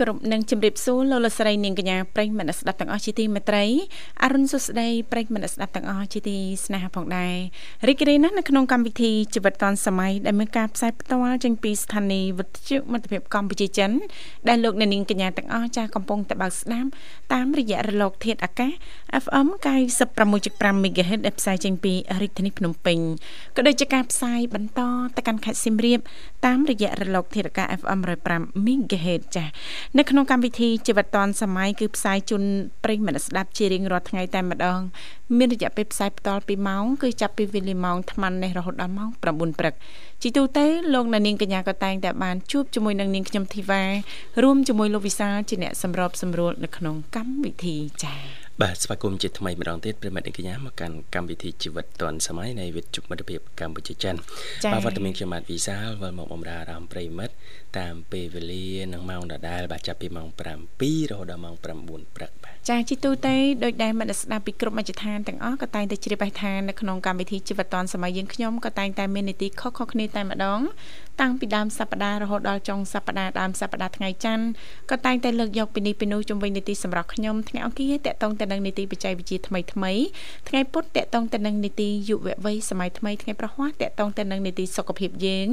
គ្រប់នឹងជម្រាបសួរលោកលស្រីនាងកញ្ញាប្រិយមិត្តស្ដាប់ទាំងអស់ជាទីមេត្រីអរុនសុស្ដីប្រិយមិត្តស្ដាប់ទាំងអស់ជាទីស្នេហាផងដែររីករាយណាស់នៅក្នុងកម្មវិធីជីវិតឌွန်សម័យដែលមានការផ្សាយផ្ទាល់ចេញពីស្ថានីយ៍វិទ្យុមិត្តភាពកម្ពុជាចិនដែលលោកនាងកញ្ញាទាំងអស់ចាស់កំពុងតបស្ដាប់តាមរយៈរលក ធាតុអាកាស FM 96.5 MHz ដែលផ្សាយចេញពីរាជធានីភ្នំពេញក៏ដូចជាការផ្សាយបន្តទៅកាន់ខេត្តសៀមរាបតាមរយៈរលកធាតុអាកាស FM 105 MHz ហេតុចាស់នៅក្នុងកម្មវិធីជីវិតឌွန်សម័យគឺផ្សាយជូនប្រិយមិត្តស្ដាប់ជារៀងរាល់ថ្ងៃតែម្ដងមានរយៈពេលផ្សាយបន្ត2ម៉ោងគឺចាប់ពីវេលាម៉ោង8:00នេះរហូតដល់ម៉ោង9ព្រឹកជីទូទៅលោកនាងកញ្ញាក៏តែងតែបានជួបជាមួយនឹងនាងខ្ញុំធីវ៉ារួមជាមួយលោកវិសាលជាអ្នកសម្របសម្រួលនៅក្នុងកម្មវិធីចា៎ បាទស្វាគមន៍ជាថ្មីម្ដងទៀតប្រិមត្តកញ្ញាមកកាន់កម្មវិធីជីវិតឌွန်សម័យនៃវិទ្យុមិត្តភាពកម្ពុជាចិនបាទវត្តមានខ្ញុំបាទវិសាលវិលមកបំរើអារម្មណ៍ប្រិមិត្តតាមពេលវេលានិងម៉ោងដដែលបាទចាប់ពីម៉ោង7រហូតដល់ម៉ោង9ព្រឹកបាទចាជីទូទៅដោយដែលមិត្តស្ដាប់ពីគ្រប់មជ្ឈដ្ឋានទាំងអស់ក៏តែងតែជ្រាបបេះថានៅក្នុងកម្មវិធីជីវិតឌွန်សម័យយើងខ្ញុំក៏តែងតែមាននីតិខុសៗគ្នាតែម្ដង តាំងពីដើមសប្ដាហ៍រហូតដល់ចុងសប្ដាហ៍ដើមសប្ដាហ៍ថ្ងៃច័ន្ទក៏តែងតែលើកយកពីនេះពីនោះជំវិញនីតិសម្រាប់ខ្ញុំថ្ងៃអង្គារតកតងទៅនឹងនីតិបច្ចេកវិទ្យាថ្មីថ្មីថ្ងៃពុធតកតងទៅនឹងនីតិយុវវ័យសម័យថ្មីថ្ងៃប្រហ័សតកតងទៅនឹងនីតិសុខភាពយើង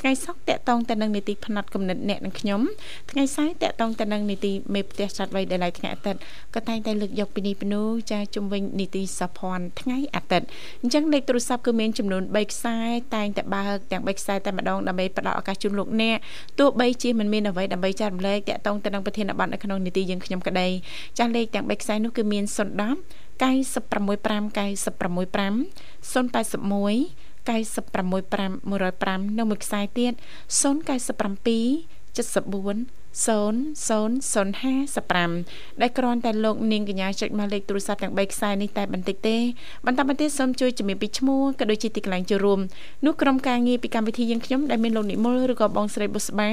ថ្ងៃសុក្រតកតងទៅនឹងនីតិផ្នែកគំនិតអ្នកនិងខ្ញុំថ្ងៃសៅរ៍តកតងទៅនឹងនីតិមេផ្ទះចាត់វ័យដែលឡៃថ្ងៃអាទិត្យក៏តែងតែលើកយកពីនេះពីនោះចាជំវិញនីតិសភ័ណ្ឌថ្ងៃអាទិត្យអញ្ចឹងលេខទូរស័ព្ទគឺមានចំនួន3ខ្សែតែងតែបើកទាំង3ខ្សែតែម្ដងដើម្បីផ្ដល់ឱកាសជូនលោកអ្នកទោះបីជាមិនមានអ្វីដើម្បីចែករំលែកតាក់ទងទៅនឹងប្រធានបទនៅក្នុងនីតិយើងខ្ញុំក្តីចាស់លេខទាំង3ខ្សែនោះគឺមាន010 965 965 081 965 105នៅមួយខ្សែទៀត097 74 00055ដែលគ្រាន់តែលោកនាងកញ្ញាចុចមកលេខទូរស័ព្ទទាំង3ខ្សែនេះតែបន្តិចទេបន្តមកទៀតសូមជួយជំរាបពីឈ្មោះក៏ដូចជាទីកន្លែងចូលរួមនោះក្រុមការងារពីកម្មវិធីយើងខ្ញុំដែលមានលោកនិមលឬក៏បងស្រីបុស្បា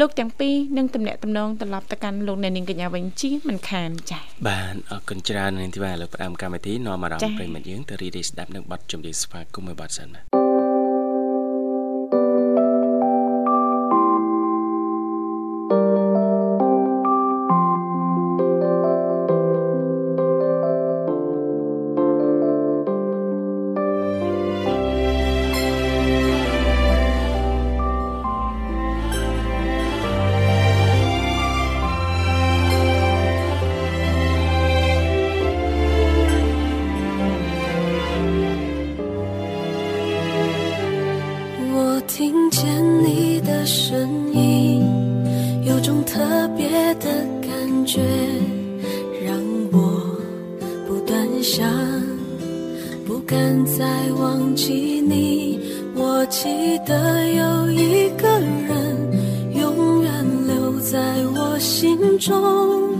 លោកទាំងពីរនឹងតំណាក់តំណងត្រឡប់ទៅកាន់លោកនាងកញ្ញាវិញជាមិនខានចា៎បាទអរគុណច្រើននាងធីវ៉ាលើផ្ដើមកម្មវិធីនាំអារម្មណ៍ប្រិមិត្តយើងទៅរីករាយស្ដាប់នឹងបទចម្រៀងស្វាគមន៍មួយបទសិនណា 你，我记得有一个人永远留在我心中，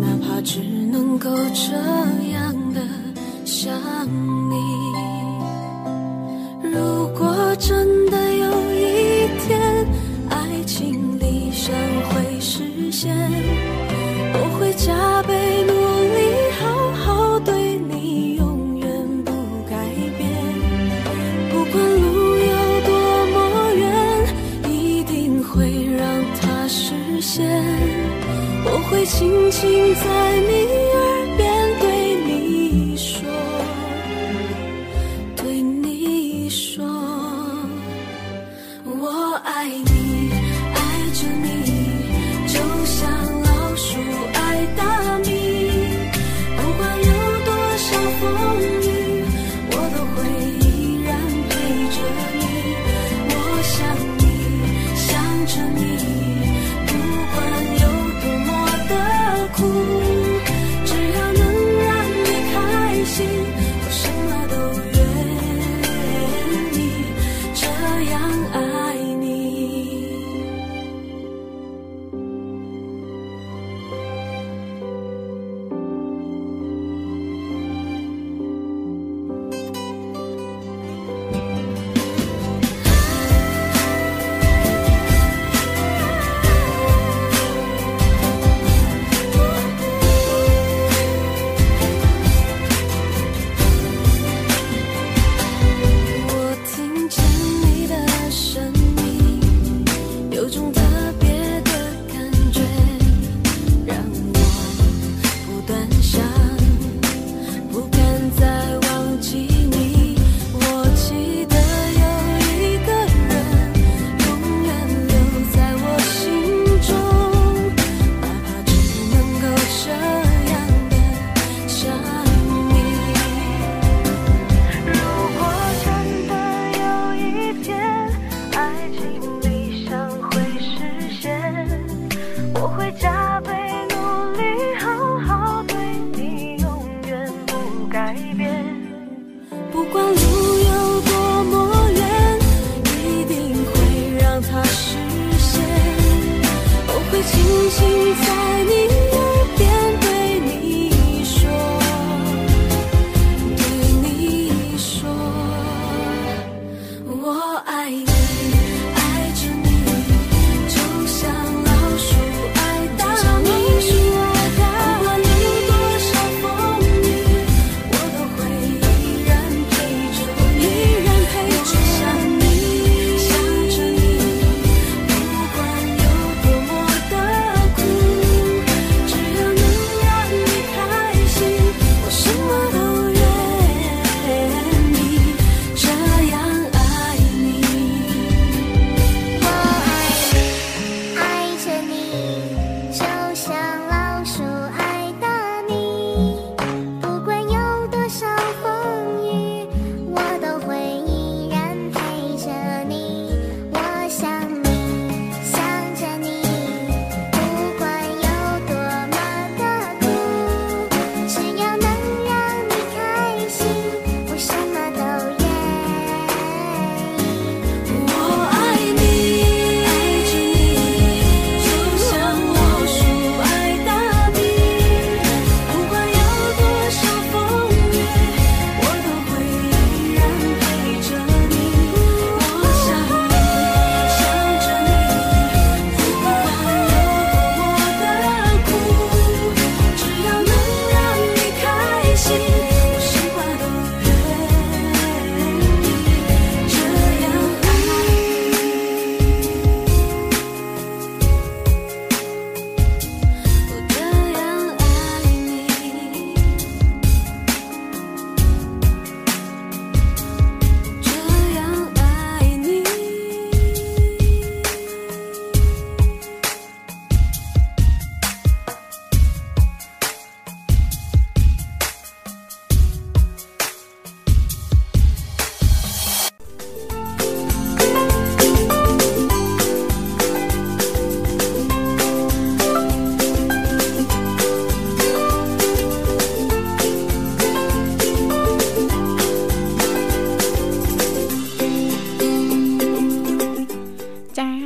哪怕只能够这样的想你。如果真的有一天，爱情理想会实现。静静在你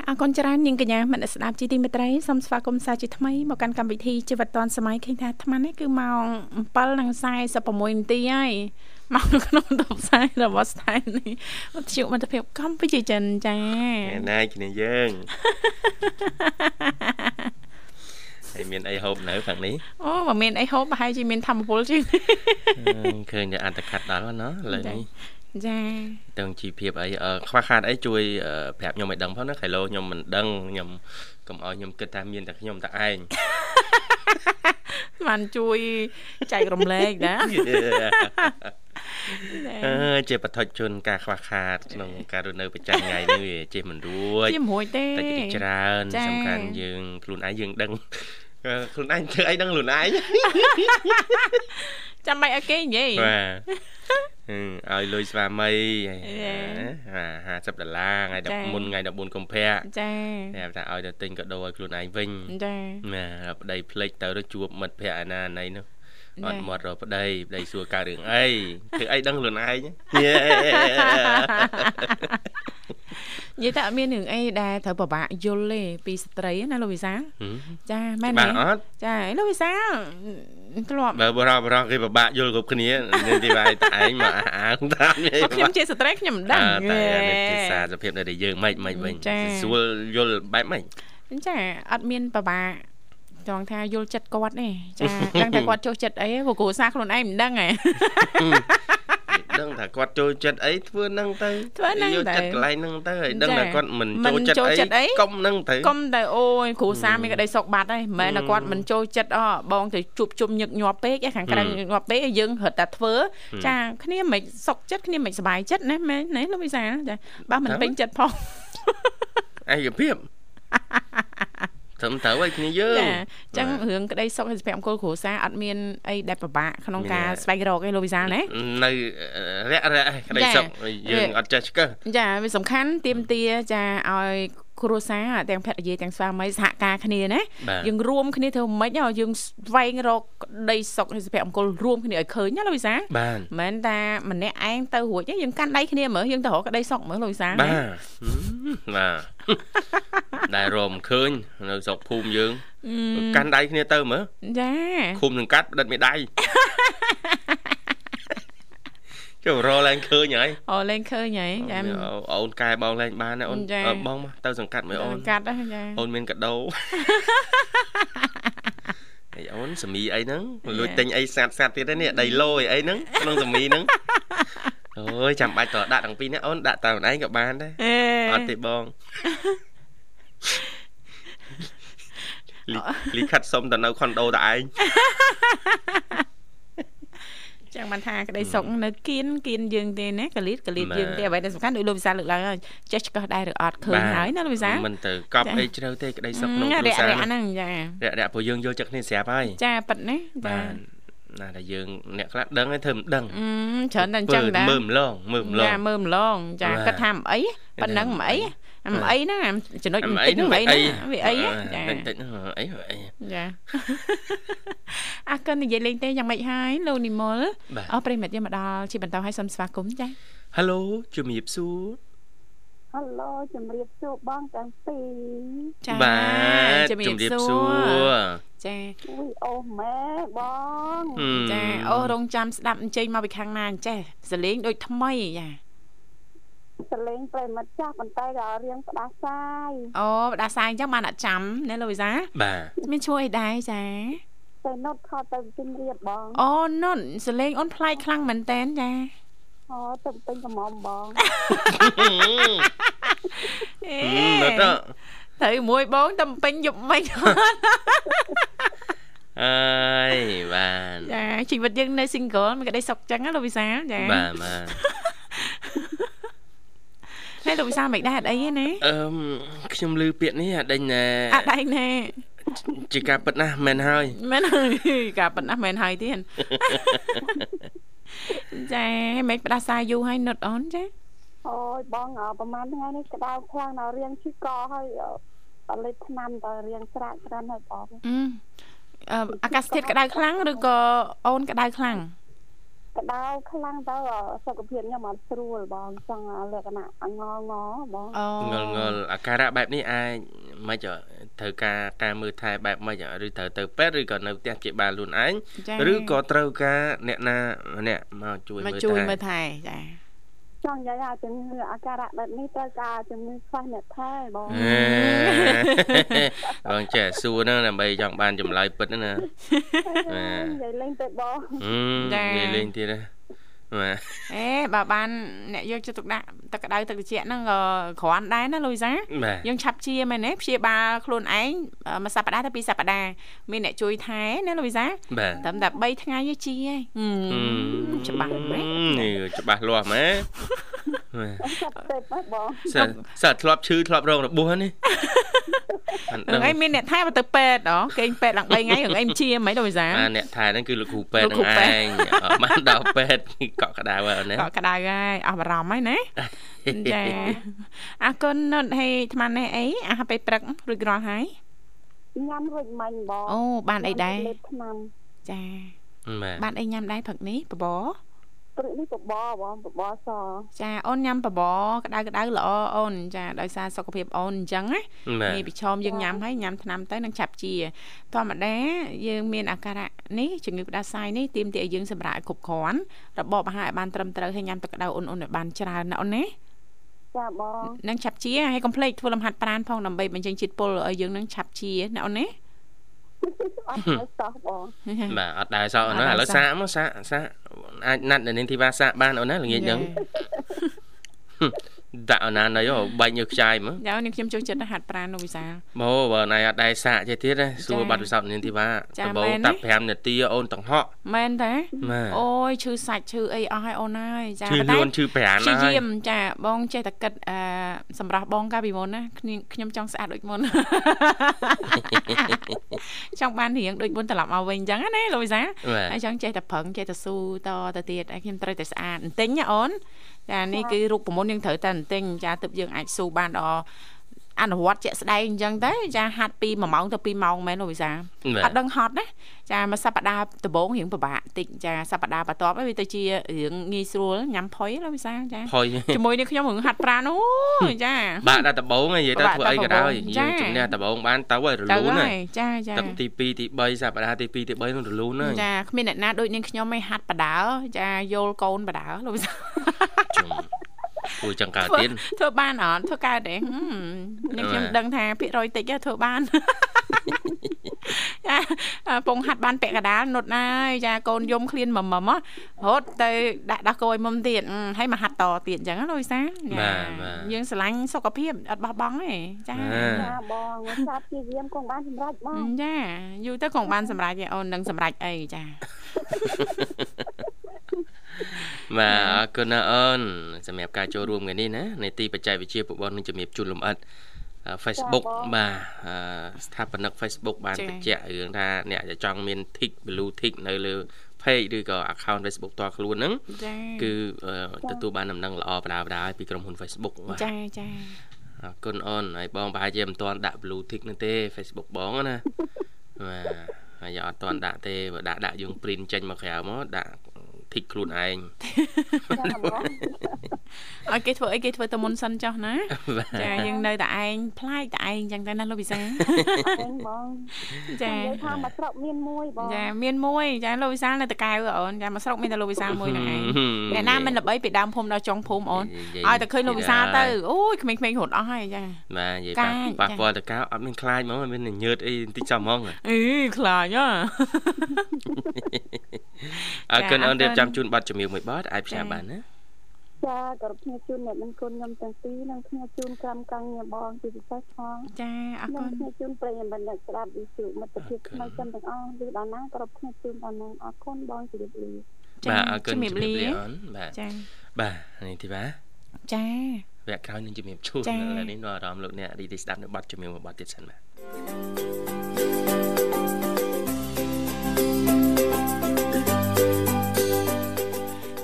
អរគុណច្រើននាងកញ្ញាមនស្ដាប់ជីទីមេត្រីសូមស្វាគមន៍សាជាថ្មីមកកាន់កម្មវិធីជីវិតឌွန်សម័យឃើញថាអាត្មានេះគឺម៉ោង7:46នាទីហើយមកនៅក្នុងតបផ្សាយរបស់ស្ថានីយ៍វិទ្យុមិត្តភាពកម្ពុជាចិនចា៎ណែគ្នាយើងហើយមានអីហូបនៅខាងនេះអូបើមានអីហូបប្រហែលជាមានធម្មពលជាងឃើញតែអត្តខិតដល់ណាឥឡូវនេះ ចាតើជីភាពអីខ្វះខាតអីជួយប្រាប់ខ្ញុំឲ្យដឹងផងណាខៃឡូខ្ញុំមិនដឹងខ្ញុំកុំឲ្យខ្ញុំគិតថាមានតែខ្ញុំតែឯងបានជួយចែករំលែកណាអឺជាបឋិជនការខ្វះខាតក្នុងការរស់នៅប្រចាំថ្ងៃនេះវាជាមិនរួចជាមិនរួចទេតែច្រើនសំខាន់យើងខ្លួនឯងយើងដឹង ខ្លួនឯងធ្វើអីដឹងខ្លួនឯងចាំមិនឲ្យគេនិយាយបាទឲ្យលុយស្វាមី50ដុល្លារថ្ងៃ10មុនថ្ងៃ14កុម្ភៈចាតែថាឲ្យទៅទិញកាដូឲ្យខ្លួនឯងវិញចាណាប្តីភ្លេចទៅទៅជួបមិត្តភ័ក្តិឯណាណីនោះអត់មាត់រកប្តីប្តីសួរកើតរឿងអីធ្វើអីដឹងខ្លួនឯង និយាយតែអត់មានរឿងអីដែលត្រូវពិបាកយល់ទេពីស្ត្រីណាលោកវិសាចាមែនទេបាទអត់ចាលោកវិសាធ្លាប់បើបរោះបរោះគេពិបាកយល់គ្រប់គ្នានេះទីវាយតែឯងមកអាងតាមខ្ញុំជាស្ត្រីខ្ញុំមិនដឹងតែនេះភាសាសភាពនៅតែយើងមិនមិនវិញស្រួលយល់បែបម៉េចចាអត់មានពិបាកចង់ថាយល់ចិត្តគាត់ទេចាដឹងតែគាត់ចូលចិត្តអីព្រោះគ្រូសាខ្លួនឯងមិនដឹងហ៎ ដឹងថាគាត់ចូលចិត្តអីធ្វើនឹងទៅធ្វើនឹងទៅយកចិត្តកន្លែងនឹងទៅហើយដឹងថាគាត់មិនចូលចិត្តអីកុំនឹងទៅកុំតែអូយគ្រូសាមានក្តីសុខបាត់ហើយមិនមែនថាគាត់មិនចូលចិត្តអបងទៅជួបជុំញឹកញាប់ពេកខាងក្រៅញឹកញាប់ពេកយើងរត់តែធ្វើចាគ្នាមិនសុខចិត្តគ្នាមិនសុបាយចិត្តណាមែនណាលោកវិសាចាបើមិនពេញចិត្តផងឯកភាព ត្រឹមត្រូវឲ្យគ្នាយើងចាអញ្ចឹងរឿងក្តីសុខហើយសុភមង្គលគ្រួសារអត់មានអីដែលពិបាកក្នុងការស្វែងរកឯលោកវិសាលណានៅរាក់រាក់ក្តីសុខយើងអត់ចេះឆ្កឹះចាវាសំខាន់ទៀមទាចាឲ្យ គ្រួសារទាំងភរិយាទាំងស្វាមីសហការគ្នាណាយើងរួមគ្នាធ្វើម៉េចយើងស្វែងរកក្តីសុខហើយសុភមង្គលរួមគ្នាឲ្យឃើញណាលោកវិសាមិនមែនតាម្នាក់ឯងទៅរួចយើងកាន់ដៃគ្នាមើលយើងទៅរកក្តីសុខមើលលោកវិសាបាទបាទដែលរមឃើញនៅស្រុកភូមិយើងកាន់ដៃគ្នាទៅមើលចាឃុំនឹងកាត់ផ្ដិតមេដៃ ចូលរឡើងឃើញហើយអូលែងឃើញហើយចាអូនកែបងលែងបានណាអូនបងមកទៅសង្កាត់មើលអូនកាត់ចាអូនមានកដោអីអូនសមីអីហ្នឹងលួចទិញអីសាត់សាត់ទៀតនេះដីឡូអីហ្នឹងក្នុងសមីហ្នឹងអូយចាំបាច់តដាក់ទាំងពីរនេះអូនដាក់តាមឯងក៏បានដែរអត់ទេបងលីខាត់សុំទៅនៅខុនដូតឯង ចឹងបានថាក្តីសុខនៅគៀនគៀនយើងទេណាកលៀតកលៀតយើងទេអ្វីដែលសំខាន់ដូចលោកវិសាលើកឡើងចេះឆ្កឹះដែរឬអត់ឃើញហើយណាលោកវិសាមិនទៅកប់អីជ្រៅទេក្តីសុខក្នុងគ្រួសារហ្នឹងចារាក់រាក់ព្រោះយើងយល់ចិត្តគ្នាស្រាប់ហើយចាប៉ិតណាចាណាតែយើងអ្នកខ្លះដឹងហើយធ្វើមិនដឹងច្រើនតែអញ្ចឹងដែរមើលម្លងមើលម្លងចាមើលម្លងចាគាត់ថាមិនអីប៉ុណ្ណឹងមិនអី មិនអីហ្នឹងចំណុចបន្តិចហ្នឹងអីហ្នឹងវាអីចាបន្តិចអីអីចាអរគុណនិយាយលេងទេយ៉ាងម៉េចហើយលោកនិមលអរប្រិមិត្តយើងមកដល់ជាបន្តឲ្យសូមស្វាគមន៍ចា Halo ជំរាបសួរហឡូជំរាបសួរបងទាំងពីរចាបាទជំរាបសួរចាអ៊ុយអូម៉ែបងចាអូរងចាំស្ដាប់អញ្ជើញមកពីខាងណាអញ្ចេះសលេងដូចថ្មីចា សលេងប្រិមិត្តចាស់ប៉ុន្តែដល់រៀងផ្ដាសាយអូផ្ដាសាយអញ្ចឹងបានអត់ចាំណាលូវីសាបាទមានជួយអីដែរចាទៅនុតខតទៅជំរាបបងអូនុតសលេងអូនប្លែកខ្លាំងមែនតែនចាអូទៅពេញកំមបងអេនុតទៅមួយបងទៅពេញយប់មិនអើយបានចាជីវិតយើងនៅ single មានក្តីសុខចឹងណាលោកវិសាចាបាទបាទ ហើយលោកវិសាលមិនដែរអត់អីទេណាអឺខ្ញុំឮពាក្យនេះអត់ដេញណែអត់ដេញណែជាការពិតណាស់មែនហើយមែនហើយការពិតណាស់មែនហើយទៀតចាមិនផ្ដាសាយយូរហើយនុតអូនចាអូយបងប្រហែលថ្ងៃនេះក្តៅខ្លាំងដល់រៀងឈឺកហើយអត់លេបឆ្នាំទៅរៀងស្រាក់ស្រានហើយបងអឺអាកាសធាតុក្តៅខ្លាំងឬក៏អូនក្តៅខ្លាំង ក្ក្តៅខ្លាំងទៅសុខភាពខ្ញុំអត់ស្រួលបងចង់លក្ខណៈងងងបងអូងល់ងល់អាការៈបែបនេះអាចមិនត្រូវការការមើលថែបែបម៉េចឬត្រូវទៅពេទ្យឬក៏នៅផ្ទះជាបាលខ្លួនឯងឬក៏ត្រូវការអ្នកណាម្នាក់មកជួយមើលថែមកជួយមើលថែចា ចង់និយាយថាជំងឺអាការៈបែបនេះត្រូវការជំងឺខ្វះអ្នកថែបងបងចេះសួរហ្នឹងដើម្បីចង់បានចម្លើយពិតណានិយាយលេងទៅបងចានិយាយលេងទៀតណា បាទអេបើបានអ្នកយកចិត្តទុកដាក់ទឹកក្តៅទឹកត្រជាក់ហ្នឹងក៏គ្រាន់ដែរណាលូយសាយើងឆាប់ជាមែនទេព្យាបាលខ្លួនឯងមួយសប្តាហ៍ទៅពីរសប្តាហ៍មានអ្នកជួយថែណាលូយសាត្រឹមតែ3ថ្ងៃយជាឯងច្បាស់មែននេះច្បាស់លាស់មែន ចាប់ទៅបងសិសិធ្លាប់ឈឺធ្លាប់រងរបួសនេះហ្នឹងឯងមានអ្នកថែមកទៅពេទ្យអូគេងពេទ្យឡើង3ថ្ងៃរឿងឯងជាមិនដូចសាអ្នកថែហ្នឹងគឺលោកគ្រូពេទ្យហ្នឹងឯងបានដល់ពេទ្យកក់ក្ដៅហើយណាកក់ក្ដៅហើយអស់បារម្ភហើយណាចាអរគុណនុតហេអាត្មានេះអីអាហារពេលព្រឹករួចរាល់ហើយញ៉ាំរួចមិញបងអូបានអីដែរឆ្នាំចាបានអីញ៉ាំដែរព្រឹកនេះបបរ ព្រឹកនេះបបរបងបបរសចាអូនញ៉ាំបបរក្តៅក្តៅល្អអូនចាដោយសារសុខភាពអូនអញ្ចឹងណានេះពិឈមយើងញ៉ាំហើយញ៉ាំថ្នាំទៅនឹងឆាប់ជាធម្មតាយើងមានអាការៈនេះជំងឺផ្ដាសាយនេះទាមទារឲ្យយើងសម្រាកឲ្យគ្រប់គ្រាន់របបអាហារឲ្យបានត្រឹមត្រូវហើយញ៉ាំទឹកក្តៅអ៊ុនៗឲ្យបានច្រើនណាអូនណាចាបងនឹងឆាប់ជាហើយកុំភ្លេចធ្វើលំហាត់ប្រាណផងដើម្បីបញ្ចេញជាតិពុលឲ្យយើងនឹងឆាប់ជាណាអូនណា អត់ដែរសោះបងបាទអត់ដែរសោះអូនឥឡូវសាកមកសាកសាកអាចណាត់នៅនាងធីវ៉ាសាកបានអូនណាល្ងាចហ្នឹង ដាក់អណាណៃអូបែកញើសខ្ចាយមើលយ៉ានេះខ្ញុំចូលចិត្តហាត់ប្រាណនោះវិសាម៉ូបើណៃអត់ដែរសាកចេះទៀតណាសួរបាត់វិសោធនាងធីវ៉ាដំបូងតាប់5នាទីអូនតង្ហក់មែនទេអូយឈឺសាច់ឈឺអីអស់ហើយអូនហើយចាឈឺលួនឈឺប្រាណហើយឈឺយាមចាបងចេះតែគិតអឺសម្រាប់បងកាលពីមុនណាខ្ញុំចង់ស្អាតដូចមុនចង់បានរៀងដូចមុនត្រឡប់មកវិញអញ្ចឹងណាលូវីសាហើយចង់ចេះតែប្រឹងចេះតែស៊ូតទៅទៀតហើយខ្ញុំត្រូវតែស្អាតបន្តិចណាអូន ចានេះគឺរូបមន្តយើងត្រូវតែបន្តិចចាទើបយើងអាចស៊ូបានដល់អ នុវត្តជាក់ស្ដែងអញ្ចឹងទៅចាហាត់ពី1ម៉ោងទៅ2ម៉ោងមែនលោកវិសាអត់ដឹងហត់ណាចាមួយសប្តាហ៍ដំបូងរៀងពិបាកតិចចាសប្តាហ៍បន្ទាប់វាទៅជារៀងងាយស្រួលញ៉ាំផុយលោកវិសាចាជាមួយនេះខ្ញុំរឿងហាត់ប្រាណអូចាបាក់ដល់ដំបូងនិយាយទៅធ្វើអីក៏ដោយយើងជំនះដំបូងបានទៅឲ្យរលូនហើយចាចាទឹកទី2ទី3សប្តាហ៍ទី2ទី3នឹងរលូនហើយចាគ្មានអ្នកណាដូចនាងខ្ញុំឯងហាត់បដាចាយល់កូនបដាលោកវិសា គួរចង្កើតទៀតធ្វើបានអត់ធ្វើកើតទេនេះខ្ញុំដឹងថាភាគរយតិចធ្វើបានចាពងហាត់បានពាក់កដាលនុតណាយចាកូនយំឃ្លានមមមរត់ទៅដាក់ដោះគោឲ្យមុំទៀតហើយមកហាត់តទៀតអញ្ចឹងណាលូយសាយើងស្រឡាញ់សុខភាពអត់បោះបង់ទេចាចាបងចាប់ព្យាយាមគង់បានសម្រេចបងចាយូរទៅគង់បានសម្រេចឯអូននឹងសម្រេចអីចា បាទអរគុណណាអូនសម្រាប់ការចូលរួមថ្ងៃនេះណានៃទីបច្ចេកវិទ្យាពបងនឹងជំរាបជូនលម្អិត Facebook បាទស្ថាបនិក Facebook បានបញ្ជាក់រឿងថាអ្នកចង់មាន tick blue tick នៅលើ page ឬក៏ account Facebook តខ្លួនហ្នឹងគឺទទួលបានដំណឹងល្អបដាបដាពីក្រុមហ៊ុន Facebook បាទចាចាអរគុណអូនហើយបងប្រហែលជាមិនទាន់ដាក់ blue tick នោះទេ Facebook បងណាបាទហើយអត់ទាន់ដាក់ទេបើដាក់ដាក់យើង print ចេញមកក្រៅមកដាក់ ធីកខ្លួនឯងឲ្យគេធ្វើអីគេធ្វើទៅមុនសិនចុះណាចាយើងនៅតែឯងប្លែកតែឯងចឹងទៅណាលោកវិសាបងចានិយាយថាមកស្រុកមានមួយបងចាមានមួយចាលោកវិសាលនៅតកែវអូនចាមកស្រុកមានតែលោកវិសាលមួយហ្នឹងឯងអ្នកណាមិនល្បីពីដើមភូមិដល់ចុងភូមិអូនឲ្យតែឃើញលោកវិសាលទៅអូយក្មេងៗរត់អស់ហើយចាបាទនិយាយប៉ះប៉ះពាល់តកែវអត់មានខ្លាចហ្មងមានញើតអីបន្តិចចាំហ្មងអីខ្លាចហ៎អរគុណអូនរៀបចំជូនប័ណ្ណជំនឿមួយប័ណ្ណអាចផ្សាយបានណាចាគោរពគ្នាជូនអ្នកនឹងគុណខ្ញុំទាំងពីរនិងគ្នាជូនក្រុមកាំងញាបងជាពិសេសផងចាអរគុណគ្នាជូនប្រិយមិត្តអ្នកស្ដាប់វិទ្យុមិត្តភាពថ្មីចិនទាំងអស់ឬដល់ណាគោរពគ្នាជូនដល់នឹងអរគុណបងជម្រាបលាបាទអរគុណជម្រាបលាអូនបាទចាបាទនេះទីបាចាវគ្គក្រោយនឹងជំរាបជូនឥឡូវនេះនៅអារម្មណ៍លោកអ្នករីទីស្ដាប់នៅប័ណ្ណជំនឿមួយប័ណ្ណទៀតសិនបាទ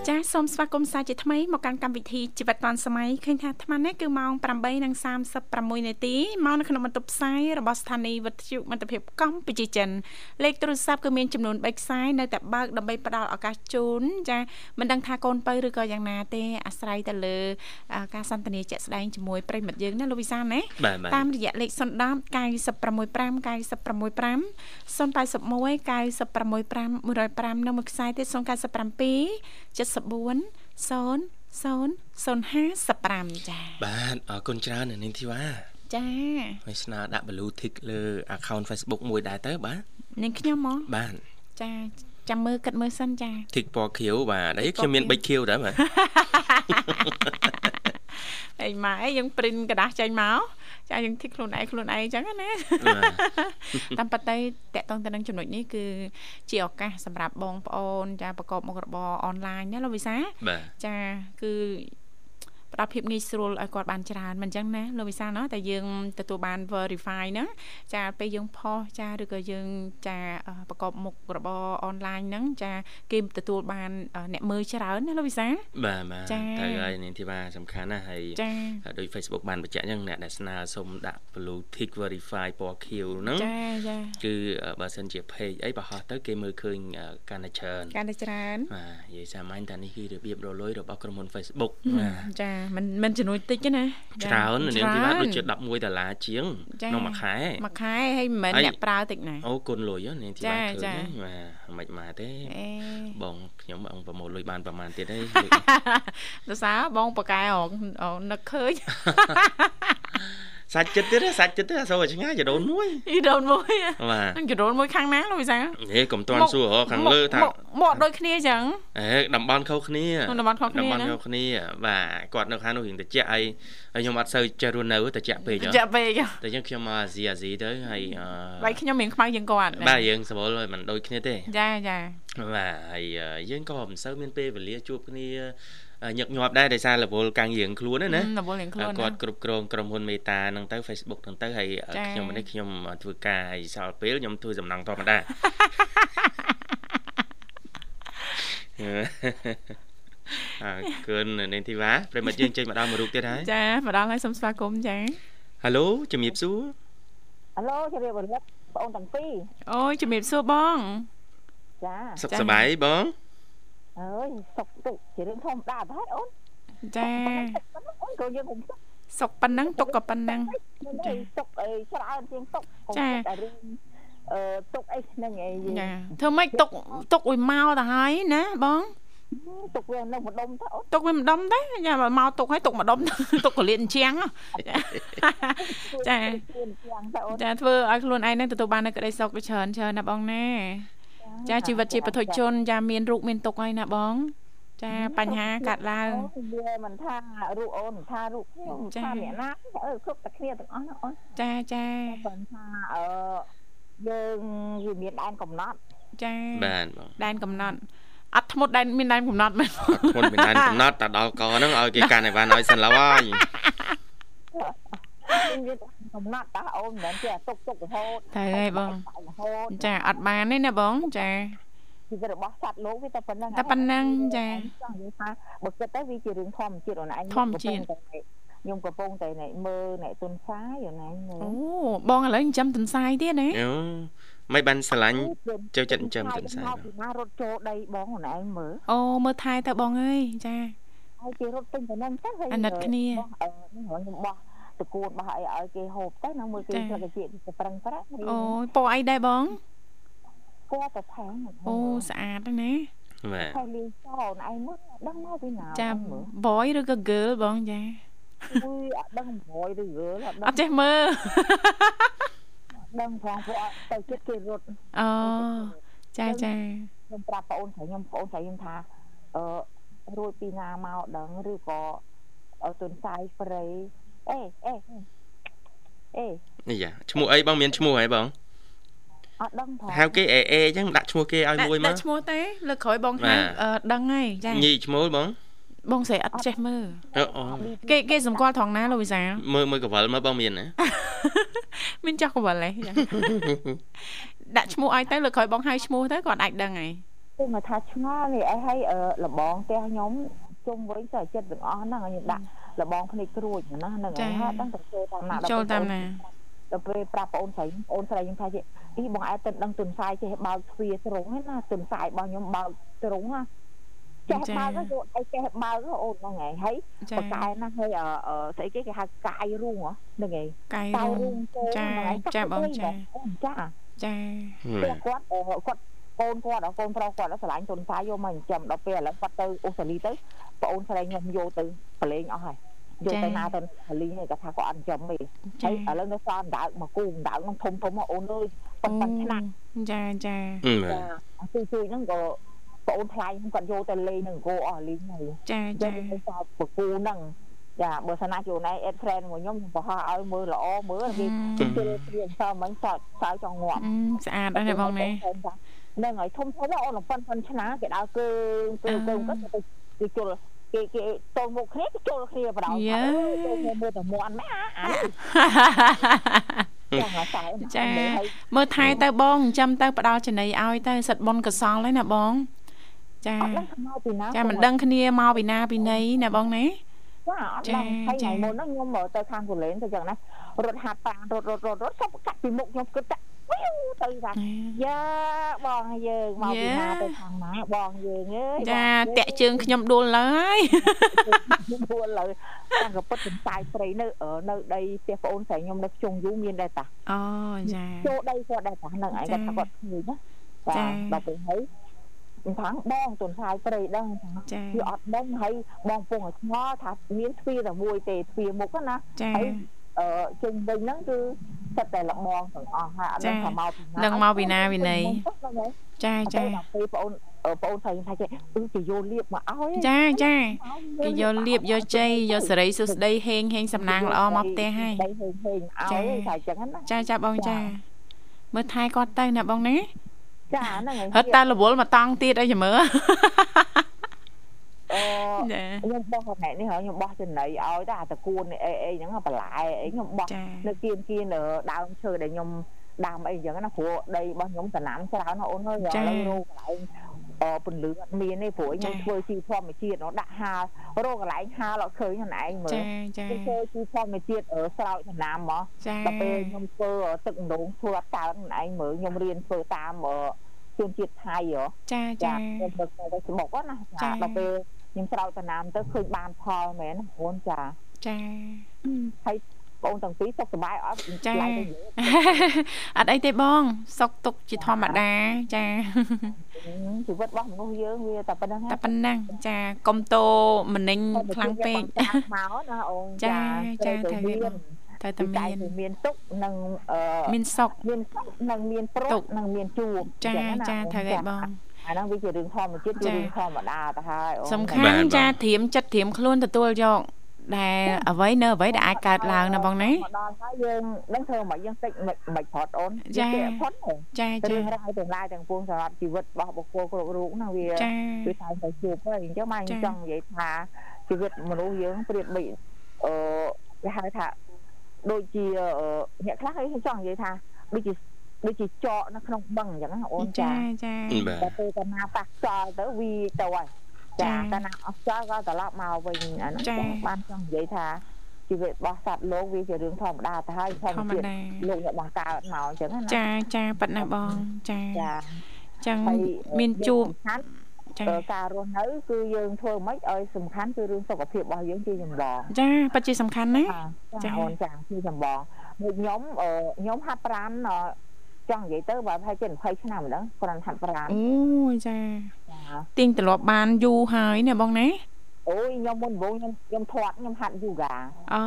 ចាសូមស្វាគមន៍សាជាថ្មីមកកាន់កម្មវិធីជីវិតឌွန်សម័យឃើញថាអាត្មានេះគឺម៉ោង8:36នាទីមកនៅក្នុងបន្ទប់ផ្សាយរបស់ស្ថានីយ៍វិទ្យុមិត្តភាពកម្ពុជាចិនលេខទូរស័ព្ទគឺមានចំនួន3ខ្សែនៅតែបើកដើម្បីផ្ដល់ឱកាសជូនចាមិនដឹងថាកូនបើឬក៏យ៉ាងណាទេអាស្រ័យទៅលើ ការសន្ទនាជាក់ស្ដែងជាមួយប្រិមិត្តយើងណាលោកវិសាណាតាមរយៈលេខ010 965 965 081 965 105និងមួយខ្សែទៀត097 74 00055ចាបាទអរគុណច្រើននាងធីវ៉ាចាហើយស្នើដាក់ blue tick លើ account Facebook មួយដែរទៅបាទនាងខ្ញុំហ្មងបាទចាចាំមើលគិតមើលសិនចា tick ពណ៌ខៀវបាទអីខ្ញុំមានប៊ិចខៀវដែរបាទអីម៉ែយើង print กระดาษចេញមក ចាយើងធីកខ្លួនឯងខ្លួនឯងអញ្ចឹងណាតាមប៉ាតៃតកតងទៅនឹងចំណុចនេះគឺជាឱកាសសម្រាប់បងប្អូនចាប្រកបមុខរបរអនឡាញណាលោកវិសាចាគឺ ផ្ដល់ភាពងាយស្រួលឲ្យគាត់បានច្រើនមិនអញ្ចឹងណាលោកវិសាលណោះតែយើងទទួលបាន verify ហ្នឹងចាពេលយើងផុសចាឬក៏យើងចាប្រកបមុខរបរអនឡាញហ្នឹងចាគេទទួលបានអ្នកមើលច្រើនណាលោកវិសាលបាទបាទតែហើយនាងធីវ៉ាសំខាន់ណាស់ហើយដោយ Facebook បានបញ្ជាក់អញ្ចឹងអ្នកដែលស្នើសុំដាក់ blue tick verify ពណ៌ខៀវហ្នឹងចាចាគឺបើសិនជា page អីបើហោះទៅគេមើលឃើញកាន់តែច្រើនកាន់តែច្រើនបាទនិយាយសាមញ្ញថានេះគឺរបៀបរលុយរបស់ក្រុមហ៊ុន Facebook បាទចាមិនមិនចំនួនតិចទេណាច្រើននាងធីវ៉ាដូចជា11ដុល្លារជាងក្នុងមួយខែមួយខែហើយមិនមែនអ្នកប្រើតិចណាអូគុណលុយនាងធីវ៉ាឃើញបាទមិនមកទេបងខ្ញុំបងប្រមូលលុយបានប្រហែលទៀតទេដោយសារបងប៉កែនឹកឃើញ សាច់ចិត្តទៀតសាច់ចិត្តទៀតអសូវឆ្ងាយចដូនមួយចដូនមួយបាទចដូនមួយខាងណាលោកវិសាហេកុំតន់សួរខាងលើថាមកដូចគ្នាចឹងហេតំបន់ខុសគ្នាតំបន់ខុសគ្នាតំបន់ខុសគ្នាបាទគាត់នៅខាងនោះរៀងតិចអីហើយខ្ញុំអត់សូវចេះរស់នៅតិចពេកតិចពេកតែចឹងខ្ញុំមកអាស៊ីអាស៊ីទៅហើយបាយខ្ញុំមានខ្មៅជាងគាត់បាទយើងសវល់មិនដូចគ្នាទេចាចាបាទហើយយើងក៏មិនសូវមានពេលវេលាជួបគ្នា ញឹកញាប់ដែរដោយសាររវល់កាំងរៀងខ្លួនណារវល់រៀងខ្លួនគាត់គ្រប់គ្រងក្រុមហ៊ុនមេតាហ្នឹងទៅ Facebook ហ្នឹងទៅហើយខ្ញុំនេះខ្ញុំធ្វើការឲ្យសល់ពេលខ្ញុំធ្វើសំណងធម្មតាអើគុណនេនធីវ៉ាប្រិមិត្តយើងចេញមកដល់មួយរូបទៀតហើយចាមកដល់ហើយសូមស្វាគមន៍ចាហៅឡូជំរាបសួរហៅឡូជំរាបរលឹកបងអូនទាំងពីរអូយជំរាបសួរបងចាសុខសប្បាយបង អើយសុកទុកជារឿងធម្មតាទៅហើយអូនចាអូនក៏យើងខ្ញុំសុកប៉ុណ្ណឹងទុកក៏ប៉ុណ្ណឹងចាទុកអីច្រើនជាងទុកចាតែរឿងអឺទុកអីហ្នឹងឯងចាធ្វើម៉េចទុកទុកឲ្យមកទៅហើយណាបងទុកវានៅម្ដុំទៅអូនទុកវាម្ដុំទេយ៉ាមកទុកឲ្យទុកម្ដុំទុកកលៀនជាងចាចាធ្វើឲ្យខ្លួនឯងនឹងទទួលបាននូវក្តីសុខច្រើនច្រើនណាបងណា ចាជីវិតជាបុថុជនចាមានរូបមានទុកហើយណាបង ចាបញ្ហាកាត់ឡើងវាមិនថារូបអូនថារូបខ្ញុំថាអ្នកណាអឺគ្រប់តែគ្នាទាំងអស់ណាអូនចាចាប៉ុន្តែអឺយើងវាមានដែនកំណត់ចាបាទបងដែនកំណត់អត់ធ្មត់ដែនមានដែនកំណត់មែនអត់ធ្មត់មានដែនកំណត់តែដល់កហ្នឹងឲ្យគេកាន់អីវ៉ាន់ឲ្យសិនឡើយមាន កំណត់តើអូនមិនមែនជាទុកទុករហូតតែហើយបងចាអត់បានទេណាបងចាជីវិតរបស់សត្វលោកវាតែប៉ុណ្្នឹងតែប៉ុណ្្នឹងចាចង់និយាយថាបើគិតទៅវាជារឿងធម្មជាតិអូនឯងធម្មជាតិខ្ញុំកំពុងតែមើលអ្នកទុនសាយអូនឯងមើលអូបងឥឡូវចិញ្ចឹមទុនសាយទៀតណាអូមិនបានស្រឡាញ់ចូលចិត្តចិញ្ចឹមទុនសាយពីណារត់ចូលដីបងអូនឯងមើលអូមើលថែទៅបងអើយចាហើយគេរត់ពេញទៅនឹងទៅហើយអាណិតគ្នាខ្ញុំបោះ តកូនបោះអីឲ្យគេហូបទៅនឹងមើលគេស្លឹកជាទៅប្រឹងប្រាក់អូយពណ៌អីដែរបងពណ៌ទៅថែមអូស្អាតណាបាទហើយលីសអូនឯងមើលដឹងមកពីណាចាំ boy ឬក៏ girl បងចាអុយអត់ដឹង boy ឬ girl អត់ចេះមើលដឹងផងព្រោះទៅចិត្តគេរត់អូចាចាខ្ញុំប្រាប់បងអូនខ្ញុំបងអូនខ្ញុំថាអឺរួចពីណាមកដឹងឬក៏ទុនសាយព្រៃ អេអេអេនេះយ៉ាឈ្មោះអីបងមានឈ្មោះហ៎បងអត់ដឹងផងហៅគេអេអេអញ្ចឹងដាក់ឈ្មោះគេឲ្យមួយមកដាក់ឈ្មោះទេលើក្រោយបងហៅដឹងហើយចាញីឈ្មោះបងបងស្រីអត់ចេះមើលគេគេសម្គាល់ត្រង់ណាលោកវិសាមើលមើលកវលមើលបងមានណាមានចោះកវលទេដាក់ឈ្មោះឲ្យទៅលើក្រោយបងហៅឈ្មោះទៅគាត់អាចដឹងហើយគឺមកថាឆ្ងល់នេះអីហើយលបងផ្ទះខ្ញុំជុំវិញទៅចិត្តទាំងអស់ហ្នឹងខ្ញុំដាក់ លបងភ្នែកគ្រួចណាហ្នឹងហើយហើយដឹងទៅចូលតាមណាចូលតាមណាដល់ពេលប្រាប់បងអូនស្រីបងអូនស្រីខ្ញុំថាជាអីបងឯងទៅដឹងទុនសាយចេះបើកទ្វារស្រុងហ្នឹងណាទុនសាយរបស់ខ្ញុំបើកស្រុងណាចេះបើកទៅអីចេះបើកអូនហ្នឹងហើយហើយបកែណាហើយស្អីគេគេហៅកាយរូងហ្នឹងហើយកាយរូងចាចាបងចាចាចាគាត់គាត់កូនគាត់កូនប្រុសគាត់ឆ្លាញ់ទុនសាយយកមកចិញ្ចឹមដល់ពេលឥឡូវគាត់ទៅអូស្ត្រាលីទៅបងអូនស្រីខ្ញុំយកទៅប្រឡែងអស់ហើយ យកទៅណាទៅលីហ្នឹងគាត់ថាគាត់អត់ចំទេហើយឥឡូវនៅសល់ដើកមកគូដើកហ្នឹងធំធំអូនអើយប៉ុណ្ណឹងឆ្នាំចាចាចាជួយជួយហ្នឹងក៏បងអូនថ្លៃហ្នឹងគាត់យកទៅលេងនឹងគោអស់លីងហើយចាចាទៅសល់បកូហ្នឹងចាបើសិនណាជួនឯអេតហ្វ្រេនរបស់ខ្ញុំខ្ញុំបោះឲ្យមើលល្អមើលគេជិះព្រៀងសើមិញសតសើចង់ងាប់ស្អាតដែរបងណាហ្នឹងហើយធំធំអូនប៉ុនប៉ុនឆ្នាំគេដើរគឺគឺគឺគាត់ទៅគេជុល គេគេតមុខគ្នាគេជុលគ្នាបដៅយើមើលតែមាន់ម៉ែអាចាមើលថែទៅបងចិញ្ចឹមទៅផ្ដាល់ចំណីឲ្យទៅសិតប៉ុនកសលហើយណាបង ចាចាមិនដឹងគ្នាមកពីណាពីណីណាបងណាចាអត់ដឹងហើយថ្ងៃមុនហ្នឹងខ្ញុំមកទៅខាងកូលែនទៅចឹងណារត់ហាត់ប៉ារត់រត់រត់រត់សុបកាត់ពីមុខខ្ញុំគិត តែទៅថាយ៉ាបងយើងមកពីណាទៅខាងណាបងយើងអើយចាតាក់ជើងខ្ញុំដួលឡើយដួលឡើយតាំងកពុតសន្សាយព្រៃនៅនៅដីផ្ទះប្អូនស្រីខ្ញុំនៅខ្ជុងយូមានដែរតាអូចាចូលដីគាត់ដែរតាហ្នឹងឯងគាត់ថាគាត់ឃើញណាចាដល់ពេលហើយខាងបងទុនសាយព្រៃដឹងថាគឺអត់ដឹងហើយបងពងឲ្យឆ្ងល់ថាមានទ្វារតែមួយទេទ្វារមុខណាហើយអឺជុំវិញហ្នឹងគឺ សិតតែលបងទាំងអស់ហើយអត់ដឹងថាមកពីណាដឹងមកពីណាពីណីចាចាពេលបងអូនបងអូនស្រីថាចេះអឺគេយកលៀបមកឲ្យចាចាគេយកលៀបយកជ័យយកសេរីសុស្ដីហេងហេងសំណាងល្អមកផ្ទះហើយហេងហេងឲ្យថាអញ្ចឹងណាចាចាបងចាមើលថែគាត់ទៅណាបងណាចាហ្នឹងហើយហត់តែរវល់មកតង់ទៀតអីចាំមើល អូខ្ញុំបោះផ្នែកនេះហើយខ្ញុំបោះចំណីឲ្យតែអាតកួនអីអីហ្នឹងបន្លែអីខ្ញុំបោះនៅគៀនគៀនដើមឈើដែលខ្ញុំដាំអីចឹងណាព្រោះដីរបស់ខ្ញុំតំណាំច្រើនណាអូនអើយឥឡូវរោកន្លែងអពន្លឺអត់មានទេព្រោះខ្ញុំធ្វើជីធម្មជាតិនោះដាក់ហាលរោកន្លែងហាលអត់ឃើញខ្លួនឯងមើលខ្ញុំធ្វើជីធម្មជាតិស្រោចតំណាំមកដល់ពេលខ្ញុំធ្វើទឹកម្ដងធ្វើអត់កើខ្លួនឯងមើលខ្ញុំរៀនធ្វើតាមជនជាតិថៃហ៎ចាចាខ្ញុំទៅទៅស្បុកណាចាដល់ពេល ខ្ញុំស្រោចតំណាំទៅឃើញបានផលមែនអូនចាចាហើយបងទាំងពីរសុខសប្បាយអត់ចាអត់អីទេបង សុខទុកជាធម្មតាចាជីវិតរបស់មនុស្សយើងវាតែប៉ុណ្្នឹងតែប៉ុណ្ណឹងចាកុំតោមនិញខ្លាំងពេកមកណាអូនចាចាត្រូវទេបងត្រូវតែមានមានទុកនិងមានសុខមានសុខនិងមានព្រុសនិងមានជួបចាចាត្រូវទេបង អាហ្នឹងវាជារឿងធម្មជាតិជារឿងធម្មតាទៅហើយអូសំខាន់ចាធៀមចិត្តធៀមខ្លួនទទួលយកដែលអ្វីនៅអ្វីដែលអាចកើតឡើងណាបងណាមកដល់ហើយយើងនឹងធ្វើមកយើងតិចមិនផុតអូនចាផុតចាចារឿងរ៉ាវទាំងឡាយទាំងពួងសម្រាប់ជីវិតរបស់បុគ្គលគ្រប់រូបណាវាគឺតែតែជួបហើយអញ្ចឹងមកខ្ញុំចង់និយាយថាជីវិតមនុស្សយើងប្រៀបបីអឺគេហៅថាដូចជាអ្នកខ្លះគេចង់និយាយថាដូចជា ដូចជាចកនៅក្នុងបឹងអញ្ចឹងណាអូនចាចាតែពេលតាណាប៉ះខ្យល់ទៅវាទៅហើយចាតាណាអស់ខ្យល់ក៏ត្រឡប់មកវិញអានោះបានចង់និយាយថាជីវិតរបស់សត្វលោកវាជារឿងធម្មតាទៅហើយធម្មជាតិលោកអ្នកបង្កើតមកអញ្ចឹងណាចាចាប៉ិតណាបងចាចាចឹងមានជួបការរស់នៅគឺយើងធ្វើមិនឲ្យសំខាន់គឺរឿងសុខភាពរបស់យើងជាចម្បងចាពិតជាសំខាន់ណាចាអូនចាជាចម្បងដូចខ្ញុំខ្ញុំហាត់ប្រាណ ចង់និយាយទៅបើប្រហែលជា20ឆ្នាំម្ដងគ្រាន់ហាត់ប្រាណអូចាទាញត្រឡប់បានយូរហើយណាបងណាអូយខ្ញុំមុនដំបូងខ្ញុំខ្ញុំធាត់ខ្ញុំហាត់យូហ្គាអូ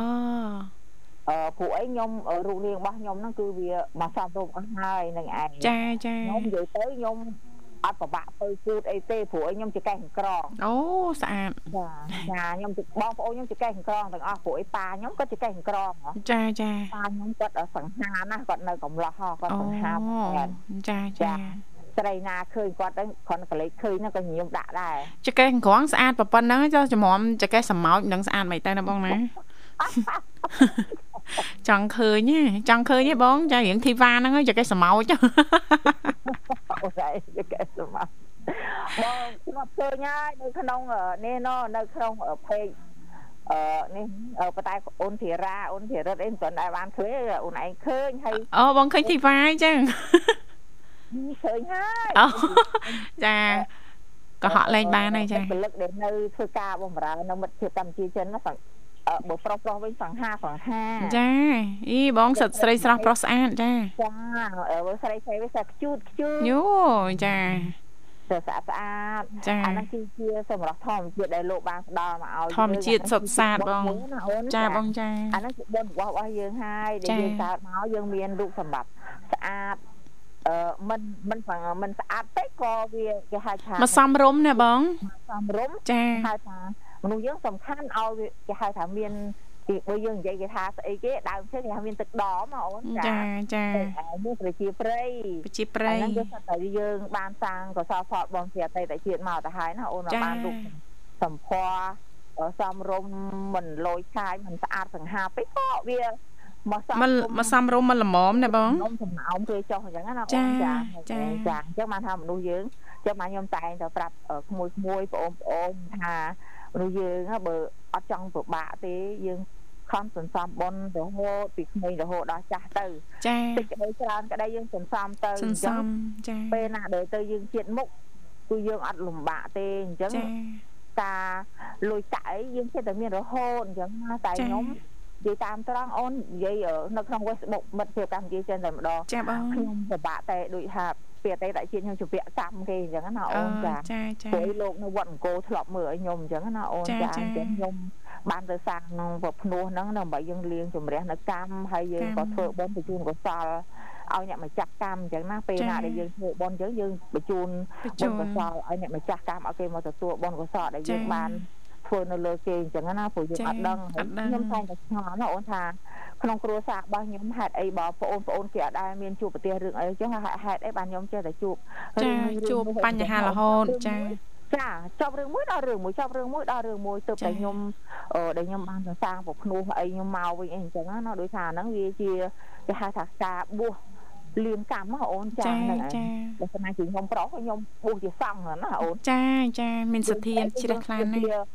អឺព្រោះអីខ្ញុំរូបរាងរបស់ខ្ញុំហ្នឹងគឺវាមកសំរុំអស់ហើយនឹងឯងចាចាខ្ញុំនិយាយទៅខ្ញុំ អត់ពិបាកពៅគូតអីទេព្រោះខ្ញុំចកេះក្រងអូស្អាតចាចាខ្ញុំបងប្អូនខ្ញុំចកេះក្រងទាំងអស់ព្រោះអីប៉ាខ្ញុំក៏ចកេះក្រងចាចាប៉ាខ្ញុំគាត់សង្ហាណាគាត់នៅកំឡោះគាត់សង្ហាចាចាស្រីណាឃើញគាត់ទៅគ្រាន់តែកលេចឃើញហ្នឹងក៏ខ្ញុំដាក់ដែរចកេះក្រងស្អាតប៉ុណ្ណឹងចុះចំមចកេះសម្ោចនឹងស្អាតមិនទៅណាបងណា ចង់ឃើញចង់ឃើញទេបងចារៀងធីវ៉ាហ្នឹងចកេះសម្ោចអូស្អីចកេះសម្ោច បងខ្ញុំឃើញហើយនៅក្នុងនេះណនៅក្នុងเพจអឺនេះប៉ុន្តែអូនធីរ៉ាអូនធីរិតអីមិនទាន់ដែរបានឃើញអូនឯងឃើញហើយអូបងឃើញធីវ៉ាអញ្ចឹងឃើញហើយអូចាក៏ហក់លេងបានហើយចាពលិកដែលនៅធ្វើការបំរើនៅមិត្តភាពកម្ពុជាចិនណា បើប្រុសប្រុសវិញសង្ហាសង្ហាចាអីបងសិតស្រីស្រស់ប្រុសស្អាតចាចាបើស្រីស្រីវិញសាខ្ជូតខ្ជូតយូចាទៅស្អាតស្អាតអាហ្នឹងគឺជាសម្រស់ធម្មជាតិដែលលោកបានផ្ដល់មកឲ្យធម្មជាតិសុទ្ធសាធបងចាបងចាអាហ្នឹងជាបុណ្យរបស់យើងហើយដែលយើងកើតមកយើងមានរូបសម្បត្តិស្អាតអឺមិនមិនមិនស្អាតពេកក៏វាគេហៅថាមកសំរុំណាបងសំរុំចាហៅថា មនុស្សយើងសំខាន់ឲ្យគេហៅថាមានពីបើយើងនិយាយគេថាស្អីគេដើមឈើគេថាមានទឹកដមអូនចាចាមានប្រជាប្រិយប្រជាប្រិយហ្នឹងគឺថាយើងបានសាងកសលផលបងជាអតីតជាតិមកទៅហើយណាអូនបានរូបសម្ផស្សសំរុំមិនលយឆាយមិនស្អាតសង្ហាពេកក៏វាមកសំមកសំរុំមកល្មមណាបងខ្ញុំសំណោមគេចុះអញ្ចឹងណាអូនចាចាចាអញ្ចឹងបានថាមនុស្សយើងអញ្ចឹងបានខ្ញុំតែងតែប្រាប់ក្មួយក្មួយបងប្អូនថា មនុស្សយើងបើអត់ចង់ពិបាកទេយើងខំសន្សំបុណ្យរហូតពីក្មេងរហូតដល់ចាស់ទៅចាតិចក្តីច្រើនក្តីយើងសន្សំទៅសន្សំចាពេលណាដែលទៅយើងជាតិមុខគឺយើងអត់លំបាកទេអញ្ចឹងការលុយកាក់អីយើងចិត្តតែមានរហូតអញ្ចឹងណាតែខ្ញុំនិយាយតាមត្រង់អូននិយាយនៅក្នុង Facebook មិត្តភាពកម្ពុជាចិនតែម្ដងចាបងខ្ញុំពិបាកតែដូចថា ពីអតីតជាតិខ្ញុំជពាក់កម្មគេអញ្ចឹងណាអូនចាចាចាព្រោះលោកនៅវត្តអង្គរធ្លាប់មើលឲ្យខ្ញុំអញ្ចឹងណាអូនចាអញ្ចឹងខ្ញុំបានទៅសាងក្នុងប្រភ្នោះហ្នឹងដើម្បីយើងលៀងជំរះនៅកម្មហើយយើងក៏ធ្វើបុណ្យបញ្ជូនកុសលឲ្យអ្នកម្ចាស់កម្មអញ្ចឹងណាពេលណាដែលយើងធ្វើបុណ្យអញ្ចឹងយើងបញ្ជូនបុណ្យកុសលឲ្យអ្នកម្ចាស់កម្មឲ្យគេមកទទួលបុណ្យកុសលដែលយើងបាន ធ្វើនៅលើគេអញ្ចឹងណាព្រោះយើងអត់ដឹងខ្ញុំតែតែឆ្ងល់ណាអូនថាក្នុងគ្រួសាររបស់ខ្ញុំហេតុអីបើបងប្អូនគេអត់ដែលមានជួបប្រទេសរឿងអីអញ្ចឹងហេតុអីបានខ្ញុំចេះតែជួបចាជួបបញ្ហារហូតចាចាចប់រឿងមួយដល់រឿងមួយចប់រឿងមួយដល់រឿងមួយទៅតែខ្ញុំអឺដែលខ្ញុំបានសរសាងប្រភ្នោះអីខ្ញុំមកវិញអីអញ្ចឹងណាដោយសារហ្នឹងវាជាគេហៅថាការបួសលៀនកម្មអូនចាហ្នឹងឯងបើស្នាជាខ្ញុំប្រុសខ្ញុំបួសជាសង្ឃណាអូនចាចាមានសទ្ធាជ្រះថ្លាណាស់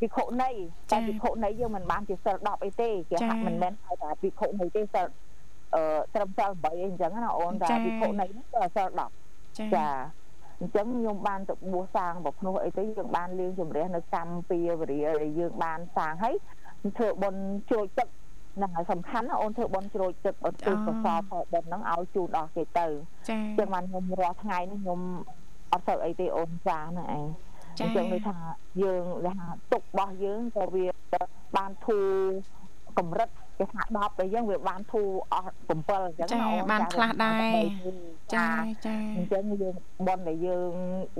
ភិក្ខុនៃតែភិក្ខុនៃយើងមិនបានជាសិល10អីទេគេហាក់មិនមែនហៅថាភិក្ខុនៃទេសិលអឺត្រឹមសិល8អីអញ្ចឹងណាអូនតែភិក្ខុនៃហ្នឹងគឺសិល10ចាអញ្ចឹងខ្ញុំបានទៅបួសសាងប្រភ្នោះអីទៅយើងបានលៀងជំរះនៅកម្មពីវរិយដែលយើងបានសាងហើយធ្វើបុណ្យជ្រោចទឹកហ្នឹងហើយសំខាន់ណាអូនធ្វើបុណ្យជ្រោចទឹកឧទ្ទិសកុសលផលបុណ្យហ្នឹងឲ្យជូនដល់គេទៅចា៎ចឹងបានខ្ញុំរាល់ថ្ងៃនេះខ្ញុំអត់ទៅអីទេអូនចាហ្នឹងឯង អញ្ចឹងគឺថាយើងថាទុករបស់យើងក៏វាបានធូរកម្រិតគេថា10តែយើងវាបានធូរអស់7អញ្ចឹងណាបានខ្លះដែរចាចាអញ្ចឹងយើងប៉ុនដែលយើង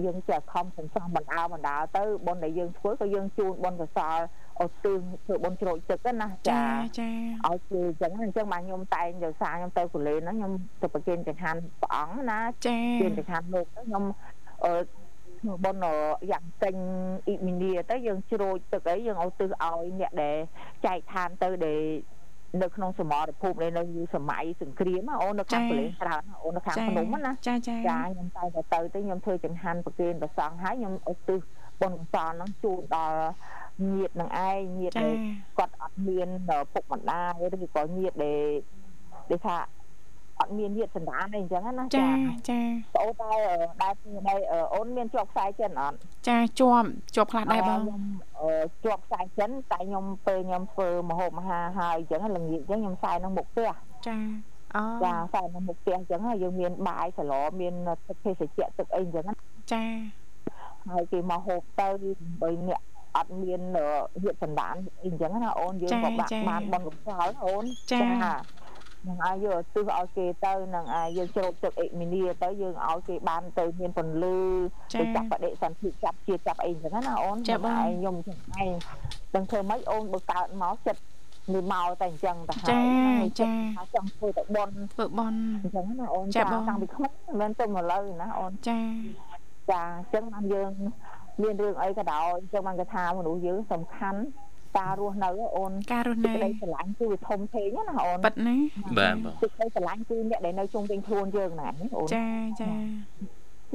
យើងចេះខំសន្សំបណ្ដាបណ្ដាទៅប៉ុនដែលយើងធ្វើក៏យើងជូនប៉ុនកសលឲ្យទិញធ្វើប៉ុនជ្រោចទឹកណាចាចាឲ្យគឺអញ្ចឹងអញ្ចឹងបាទខ្ញុំតែងទៅសារខ្ញុំទៅកូលេនហ្នឹងខ្ញុំទៅប្រគេនចង្ហាន់ព្រះអង្គណាចាប្រគេនចង្ហាន់លោកទៅខ្ញុំអឺ បុណ្យយ៉ាងចេញអ៊ីមីនីទៅយើងជ្រោចទឹកអីយើងឲ្យទិសឲ្យអ្នកដែលចែកឋានទៅដែលនៅក្នុងសមរភូមិនៅសម័យសង្គ្រាមអូននៅខាងប្រលេងច្រើនអូននៅខាងភ្នំណាចាចាចាខ្ញុំតែទៅទៅទៅខ្ញុំធ្វើចង្ហាន់ប្រគេនប្រសង់ហើយខ្ញុំឧទ្ទិសបុណ្យកុសលហ្នឹងជូនដល់ញាតិនឹងឯងញាតិដែលគាត់អត់មានពុកម្ដាយឬក៏ញាតិដែលដែលថា អត់មានញាតសន្តានអីអញ្ចឹងណាចាចាអូនតែដែលដែលអូនមានជាប់ខ្សែចិនអត់ចាជាប់ជាប់ខ្លះដែរបងខ្ញុំជាប់ខ្សែចិនតែខ្ញុំពេលខ្ញុំធ្វើមហូបមហាហើយអញ្ចឹងល្ងាចអញ្ចឹងខ្ញុំខ្សែនៅមុខផ្ទះចាអូចាខ្សែនៅមុខផ្ទះអញ្ចឹងយើងមានបាយសឡមានទឹកភេសជ្ជៈទឹកអីអញ្ចឹងចាហើយគេមកហូបទៅបីអ្នកអត់មានហៀបសន្តានអីអញ្ចឹងណាអូនយើងក៏បាក់បានបនកសលអូនចា នឹងឲ្យយកទិសឲ្យគេទៅនឹងឲ្យយើងជ្រោកទឹកអេមីនីទៅយើងឲ្យគេបានទៅមានពន្លឺទៅចាប់បដិសន្ធិចាប់ជាចាប់អីចឹងណាអូនចាំឲ្យខ្ញុំចឹងឯងដឹងធ្វើម៉េចអូនបើកើតមកចិត្តនេះមកតែអញ្ចឹងទៅហើយចាចាចង់ធ្វើទៅបនធ្វើបនអញ្ចឹងណាអូនចាតាំងពីក្មេងមិនមែនទៅមកលើណាអូនចាចាអញ្ចឹងបានយើងមានរឿងអីក៏ដោយអញ្ចឹងបានគេថាមនុស្សយើងសំខាន់ ការរស់នៅអូនការរស់នៅសេចក្តីស្រឡាញ់គឺវាធំធេងណាអូនប៉ិតណាបាទបាទសេចក្តីស្រឡាញ់គឺអ្នកដែលនៅជុំវិញខ្លួនយើងណាអូនចាចា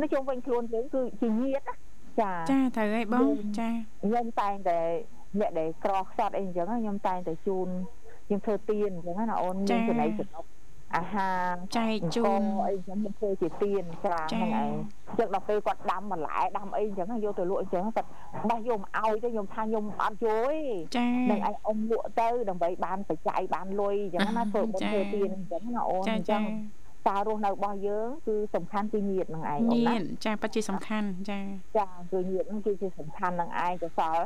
នៅជុំវិញខ្លួនយើងគឺជាញាតិណាចាចាត្រូវហើយបងចាខ្ញុំតែងតែអ្នកដែលក្រខ្សត់អីអញ្ចឹងខ្ញុំតែងតែជូនខ្ញុំធ្វើទៀនអញ្ចឹងណាអូនមានចំណៃចំណុក អាហារចែកជូនអីចឹងខ្ញុំធ្វើជាទៀនច្រើនហ្នឹងឯងចឹងដល់ពេលគាត់ដាំបន្លែដាំអីចឹងយកទៅលក់អញ្ចឹងគាត់បេះយកមកឲ្យទៅខ្ញុំថាខ្ញុំអត់យកទេនឹងឯងអ៊ំលក់ទៅដើម្បីបានបច្ច័យបានលុយអញ្ចឹងណាធ្វើបុណ្យធ្វើទៀនអញ្ចឹងណាអូនអញ្ចឹងសាររស់នៅរបស់យើងគឺសំខាន់គឺញាតនឹងឯងអូនណាចាពិតជាសំខាន់ចាចាគឺញាតនឹងគឺជាសំខាន់នឹងឯងកសល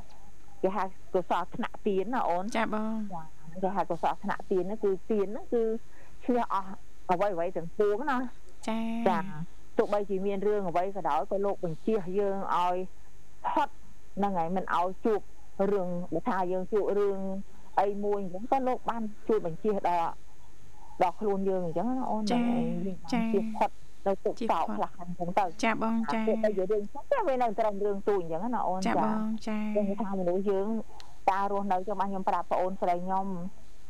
គេហៅកសលថ្នាក់ទៀនណាអូនចាបងចាគេហៅកសលថ្នាក់ទៀនហ្នឹងគឺទៀនហ្នឹងគឺ ឈ្នះអស់អ្វីអ្វីទាំងពួងណាចាចាទោះបីជាមានរឿងអ្វីក៏ដោយក៏លោកបញ្ជាយើងឲ្យផុតហ្នឹងហើយមិនឲ្យជួបរឿងបើថាយើងជួបរឿងអីមួយអញ្ចឹងក៏លោកបានជួយបញ្ជាដល់ដល់ខ្លួនយើងអញ្ចឹងណាអូនចាចាផុតនៅទុកសោកខ្លះអញ្ចឹងទៅចាបងចាតែយើងរឿងចឹងតែវានៅត្រឹមរឿងទូអញ្ចឹងណាអូនចាបងចាយើងថាមនុស្សយើងតារស់នៅចាំបានខ្ញុំប្រាប់បងអូនស្រីខ្ញុំ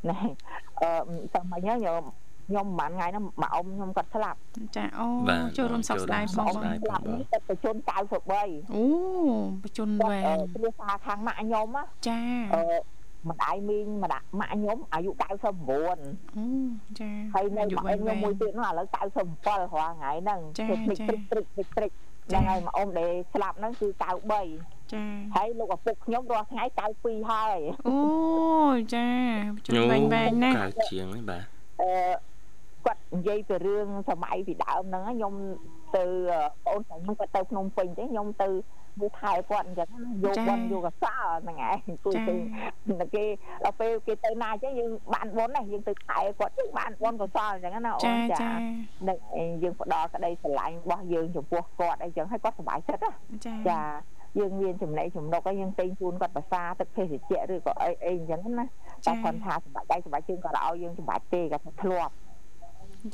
ណែអឺតែមិញខ្ញុំ ខ្ញុំប្រហែលថ្ងៃហ្នឹងម៉ាអ៊ំខ្ញុំគាត់ស្លាប់ចាអូចូលរួមសោកស្ដាយផងបងស្លាប់នេះតែប្រជជន93អូប្រជជនវែងគ្រួសារខាងម៉ាក់ខ្ញុំចាអឺម្ដាយមីងម្ដាយម៉ាក់ខ្ញុំអាយុ99អូចាហើយនៅម៉ាក់ខ្ញុំមួយទៀតនោះឥឡូវ97រាល់ថ្ងៃហ្នឹងគឺព្រិចព្រិចព្រិចព្រិចព្រិចហ្នឹងហើយម៉ាអ៊ំដែលស្លាប់ហ្នឹងគឺ93ចាហើយលោកឪពុកខ្ញុំរាល់ថ្ងៃ92ហើយអូចាជួយវែងវែងណាស់ជាងហ្នឹងបាទអឺ គាត់និយាយពីរឿងសម័យពីដើមហ្នឹងខ្ញុំទៅបងស្រីខ្ញុំគាត់ទៅភ្នំពេញទេខ្ញុំទៅមើលថែគាត់អញ្ចឹងយកបនយកកសលហ្នឹងឯងគួយទៅគេដល់ពេលគេទៅណាអញ្ចឹងយើងបានបនណាយើងទៅថែគាត់យើងបានបនកសលអញ្ចឹងណាអូនចានឹងយើងផ្ដល់ក្តីស្រឡាញ់របស់យើងចំពោះគាត់អីចឹងឲ្យគាត់សុខចិត្តណាចាយើងមានចំណេញចំណុកហើយយើងទិញជូនគាត់ភាសាទឹកភេសជ្ជៈឬក៏អីអីអញ្ចឹងណាតែគាត់ថាសម្រាប់ដៃសម្រាប់ជើងគាត់ឲ្យយើងសម្រាប់ទេគាត់ថាធ្លាប់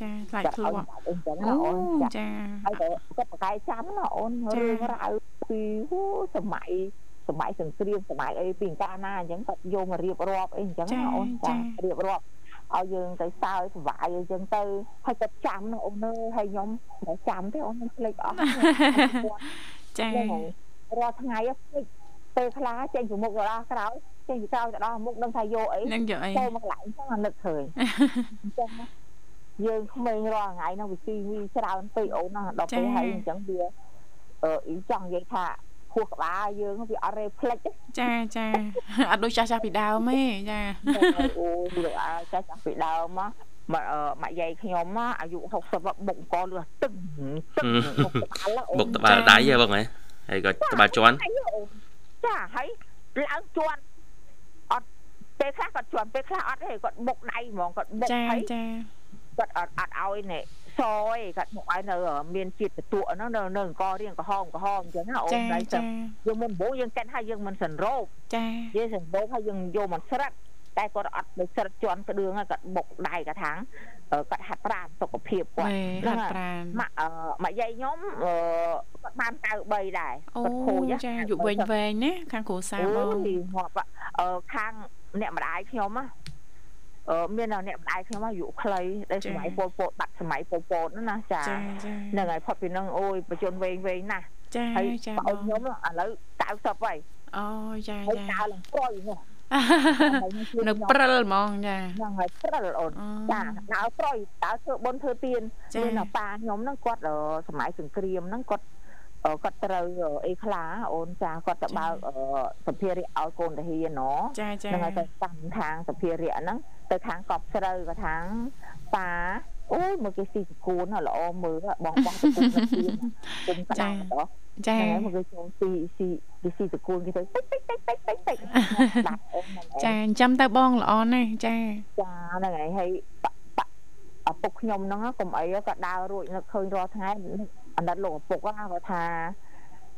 ចាខ្លាចធ្លាប់អញ្ចឹងណាអូនចាហើយក៏គាត់ប្រកែចាំណាអូនរឿងរ៉ាវពីសម័យសម័យសង្គ្រាមសម័យអីពីកាលណាអញ្ចឹងគាត់យកមករៀបរាប់អីអញ្ចឹងណាអូនចារៀបរាប់ឲ្យយើងទៅសើចសុវ័យអីចឹងទៅហើយគាត់ចាំណាអូនអើយហើយខ្ញុំមិនចាំទេអូនខ្ញុំភ្លេចអស់ចារាល់ថ្ងៃភ្លេចពេលខ្លះចេញពីមុខទៅដល់ក្រោយចេញពីក្រោយទៅដល់មុខដឹងថាយកអីនឹងយកអីទៅមកកន្លែងចឹងអានឹកឃើញអញ្ចឹង យើងក្មេងរាល់ថ្ងៃហ្នឹងវាស៊ីវីច្រើនពេកអូនណាដល់ពេលហើយអញ្ចឹងវាអឺអ៊ីចង់និយាយថាខួរក្បាលយើងវាអត់រេផ្លិចចាចាអត់ដូចចាស់ចាស់ពីដើមទេចាអូវាអើចាស់ចាស់ពីដើមមកម៉ាក់យាយខ្ញុំអាយុ60បុកកលឺទឹកទឹកបុកក្បាលបុកក្បាលដៃហ៎បងហ៎ហើយក៏ក្បាលជន់ចាហើយឡើងជន់អត់ពេលខ្លះគាត់ជន់ពេលខ្លះអត់ទេគាត់បុកដៃហ្មងគាត់បុកហើយចា គាត់អត់អត់ឲ្យនេះសយគាត់មកឲ្យនៅមានជាតិបន្ទក់ហ្នឹងនៅនៅអង្គរៀងក្រហមក្រហមអញ្ចឹងណាអូនដៃចឹងយើងមុនដំបូងយើងកាត់ឲ្យយើងមិនសន្រោបចាយើងសន្រោបឲ្យយើងយកមកស្រិតតែគាត់អត់ដូចស្រិតជន់ក្តឿងគាត់បុកដៃគាត់ថាងគាត់ហាត់ប្រាណសុខភាពគាត់ហាត់ប្រាណម៉ាក់ម៉ាក់យាយខ្ញុំគាត់បាន93ដែរគាត់ខូចចាយុវែងវែងណាខាងគ្រូសាបងងាប់ខាងអ្នកម្ដាយខ្ញុំណា មានអ្នកម្ដាយខ្ញុំអាយុខ្លីដែលសម័យពលពតបាត់សម័យពលពតណាចាហ្នឹងហើយផុតពីហ្នឹងអូយបជនវែងវែងណាស់ចាចាបងខ្ញុំឥឡូវ90ហើយអូចាចាដើរឡើងប្រុយនោះនៅព្រិលហ្មងចាហ្នឹងហើយព្រិលអូនចាដើរប្រុយដើរធ្វើបុណ្យធ្វើទានមានប៉ាខ្ញុំហ្នឹងគាត់សម័យសង្គ្រាមហ្នឹងគាត់ គាត់ត្រូវអីខ្លះអូនចាគាត់ទៅបើកសភារៈឲ្យកូនតាហ៊ានណចាចាហ្នឹងហើយទៅតាមខាងសភារៈហ្នឹងទៅខាងកប់ស្រូវក៏ខាងប៉ាអូយមកគេស៊ីតគូនល្អមើលបងបោះតគូនទៅទៀនគុំក្តាំទៅចាហ្នឹងមកគេចូលស៊ីស៊ីគេស៊ីតគូនគេទៅតិចតិចតិចតិចតិចតិចដាប់អូនហ្នឹងចាអញ្ចឹងទៅបងល្អណាស់ចាចាហ្នឹងហើយហើយឪពុកខ្ញុំហ្នឹងកុំអីក៏ដើររួចនឹកឃើញរាល់ថ្ងៃ អាណិតលោកឪពុកគាត់ថា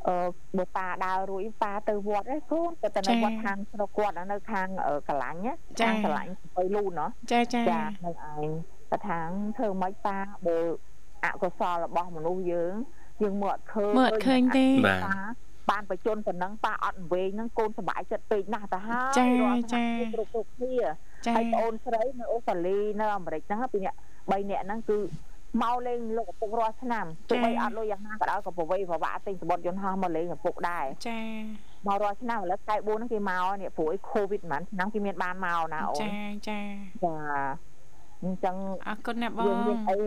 អឺបើប៉ាដើររួចប៉ាទៅវត្តឯងកូនទៅទៅនៅវត្តខាងស្រុកគាត់នៅខាងកលាញ់ខាងកលាញ់ទៅលូនចាចាចានៅឯងប្រថាងធ្វើម៉េចប៉ាបើអកុសលរបស់មនុស្សយើងយើងមើលអត់ឃើញមើលអត់ឃើញទេបានបជនប៉ុណ្ណឹងប៉ាអត់វែងហ្នឹងកូនសុបាយចិត្តពេកណាស់ទៅហើយចាចាគ្រប់គ្រប់គ្នាហើយបងអូនស្រីនៅអូស្ត្រាលីនៅអាមេរិកហ្នឹងពីអ្នក3នាក់ហ្នឹងគឺ មកលេងលោកឪពុករាល់ឆ្នាំទោះបីអត់លុយយ៉ាងណាក៏ដោយក៏ប្រវៃប្រវាក់ទិញសម្បត្តិយន្តហោះមកលេងឪពុកដែរចាមករាល់ឆ្នាំឥឡូវខែ4ហ្នឹងគេមកនេះព្រោះអីកូវីដហ្មងឆ្នាំគេមានបានមកណាអូនចាចាចាអញ្ចឹងអរគុណណាបងយើងអី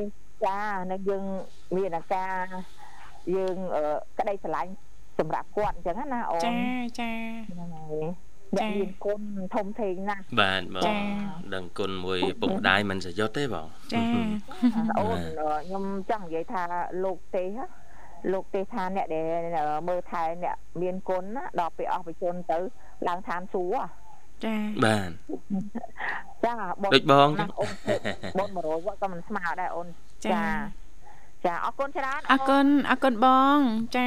ចានៅយើងមានអាការយើងក្តីស្រឡាញ់សម្រាប់គាត់អញ្ចឹងណាអូនចាចាហ្នឹងហើយ ចាមានគុណធំធេងណាស់បាទបងដឹងគុណមួយពុកម្ដាយមិនសយុទ្ធទេបងចាអូនខ្ញុំចង់និយាយថាលោកទេលោកទេថាអ្នកដែលមើលថែអ្នកមានគុណណាដល់ពេលអស់បជនទៅឡើងឋានសួគ៌ចាបាទចាបងដូចបងអូនបង100វត្តក៏មិនស្មើដែរអូនចា ចាអរគុណច្រើនអរគុណអរគុណបង ចា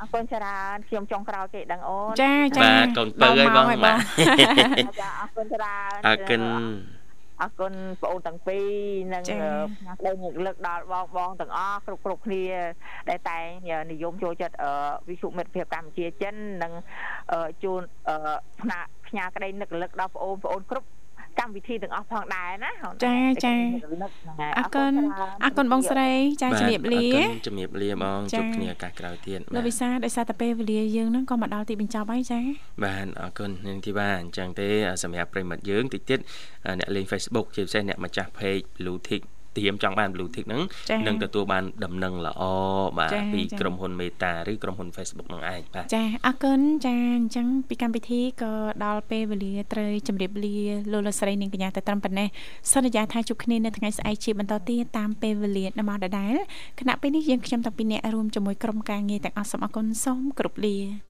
អរគុណច្រើនខ្ញុំចង់ក្រោយគេដឹងអូនចាចាបាទកូនពៅឲ្យបងបាទចាអរគុណច្រើនអរគុណអរគុណបងអូនទាំងពីរនិងផ្ញើក្តីលើកដល់បងបងទាំងអស់គ្រប់គ្រប់គ្នាដែលតែងនិយមចូលចិត្តវិសុមិត្តភាពកម្ពុជាចិននិងជូនផ្នែកផ្ញើក្តីនឹកលឹកដល់បងអូនបងអូនគ្រប់ កម្មវិធីទាំងអស់ផងដែរណាចាចាអរគុណអរគុណបងស្រីចាជំរាបលាអរគុណជំរាបលាបងជួបគ្នាឱកាសក្រោយទៀតលោកវិសាដោយសារតែពេលវេលាយើងហ្នឹងក៏មកដល់ទីបញ្ចប់ហើយចាបាទអរគុណនាងធីវ៉ាអញ្ចឹងទេសម្រាប់ប្រិមិត្តយើងតិចទៀតអ្នកលេង Facebook ជាពិសេសអ្នកម្ចាស់ page Blue Tick ត្រៀមចង់បាន blue tick ហ្នឹងនឹងទទួលបានដំណឹងល្អបាទពីក្រុមហ៊ុន Meta ឬក្រុមហ៊ុន Facebook នឹងឯងបាទចាអរគុណចាអញ្ចឹងពីកម្មវិធីក៏ដល់ពេលវេលាត្រូវជម្រាបលាលោកលោកស្រីនាងកញ្ញាទៅត្រឹមប៉ុណ្ណេះសន្យាថាជួបគ្នានៅថ្ងៃស្អែកជាបន្តទៀតតាមពេលវេលាដំណដដែលគណៈពេលនេះយើងខ្ញុំតាំងពីអ្នករួមជាមួយក្រុមការងារទាំងអស់សូមអរគុណសូមគោរពលា